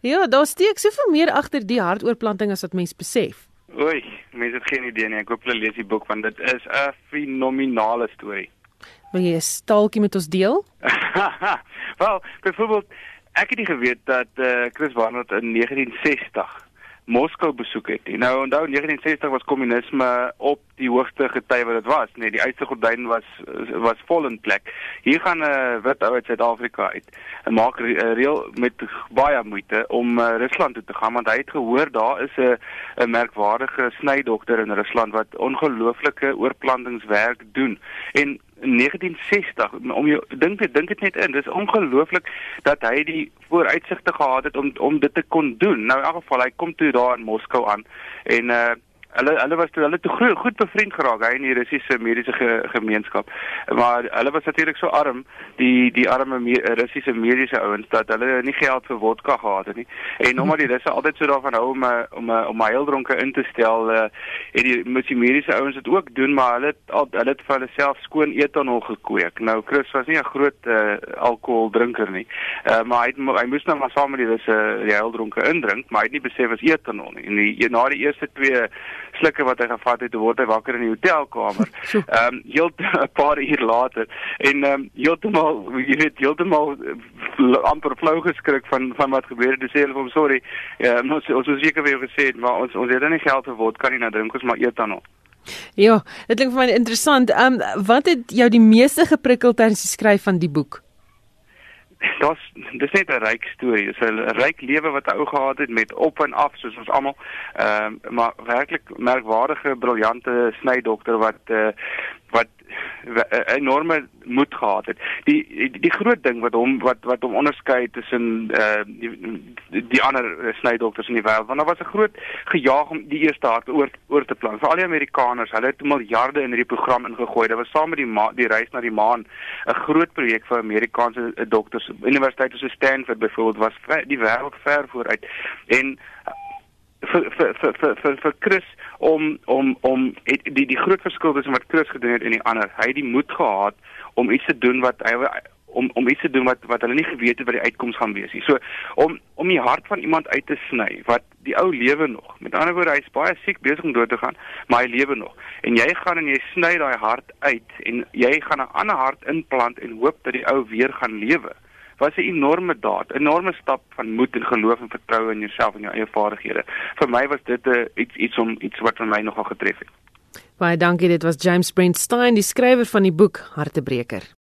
Ja, daar steek soveel meer agter die hartoortplanting as wat mense besef. Oei, mense het geen idee nie. Ek hoop hulle lees die boek want dit is 'n fenominale storie. Wil jy 'n staaltjie met ons deel? Wel, byvoorbeeld, ek het nie geweet dat eh uh, Chris Barnard in 1960 Moskou besoek het. Nou onthou 1960 was kommunisme op die hoogste gety wat dit was, nee, die uitste gordyn was was vol in plek. Hier gaan 'n uh, wit ou uit Suid-Afrika uit en maak re reël met baie moeite om uh, Rusland toe te gaan want hy het gehoor daar is 'n 'n merkwaardige snydokter in Rusland wat ongelooflike oorplantingswerk doen. En 1960 om jou dink dit dink dit net in. Dis ongelooflik dat hy die vooruitsigte gehad het om om dit te kon doen. Nou in elk geval hy kom toe daar in Moskou aan en uh Hulle hulle was toe hulle toe goed, goed bevriend geraak hy in die Russiese mediese ge, gemeenskap. Maar hulle was natuurlik so arm, die die arme me, Russiese mediese ouens dat hulle nie geld vir vodka gehad het nie. En omdat die Russe altyd so daarvan hou om eh, om eh, om heildronke in te stel, uh, het die moet die mediese ouens dit ook doen, maar hulle het hulle het vir hulle self skoon etanol gekweek. Nou Chris was nie 'n groot uh, alkoholdrinker nie. Uh, maar hy het, hy moes nou maar saam met die Russe die heildronke indrink, maar hy het nie besef was etanol nie. En die, na die eerste twee slikke wat hy gevat het, word hy wakker in die hotelkamer. Ehm um, heel 'n paar uur later en ehm um, heeltemal jy weet heeltemal amper flou geskrik van van wat gebeur het. Dis sê hulle vir hom sorry. Ja, ons ons het seker jou gesê, maar ons ons het nie geld vir word kan nie nou drink ons maar eet dan nog. Ja, dit klink vir my interessant. Ehm um, wat het jou die meeste geprikkel tydens die skryf van die boek? Dit dis net 'n ryk storie. Dis 'n ryk lewe wat hy ou gehad het met op en af soos ons almal. Ehm uh, maar werklik merkwaardige, briljante snydokter wat uh, wat 'n enorme moed gehad het. Die, die die groot ding wat hom wat wat hom onderskei tussen uh die, die ander snydokters in die wêreld, want daar was 'n groot gejaag om die eerste hart oor oor te plan. Vir al die Amerikaners, hulle het miljarde in hierdie program ingegooi. Dit was saam met die ma, die reis na die maan 'n groot projek vir Amerikaanse dokters. Universiteite soos Stanford byvoorbeeld was ver, die wêreld ver vooruit. En vir vir vir vir vir Chris om om om het, die die groot verskil tussen wat Chris gedoen het en die ander. Hy het die moed gehad om iets te doen wat hy om om iets te doen wat wat hulle nie geweet het wat die uitkoms gaan wees nie. So om om die hart van iemand uit te sny wat die ou lewe nog. Met ander woorde, hy's baie siek besig om dood te gaan, maar hy lewe nog. En jy gaan en jy sny daai hart uit en jy gaan 'n ander hart inplant en hoop dat die ou weer gaan lewe was 'n enorme daad, 'n enorme stap van moed en geloof en vertroue in jouself en jou eie vaardighede. Vir my was dit 'n uh, iets iets om iets wat vir my nogal getref het. Baie dankie, dit was James Brent Stein, die skrywer van die boek Hartebreker.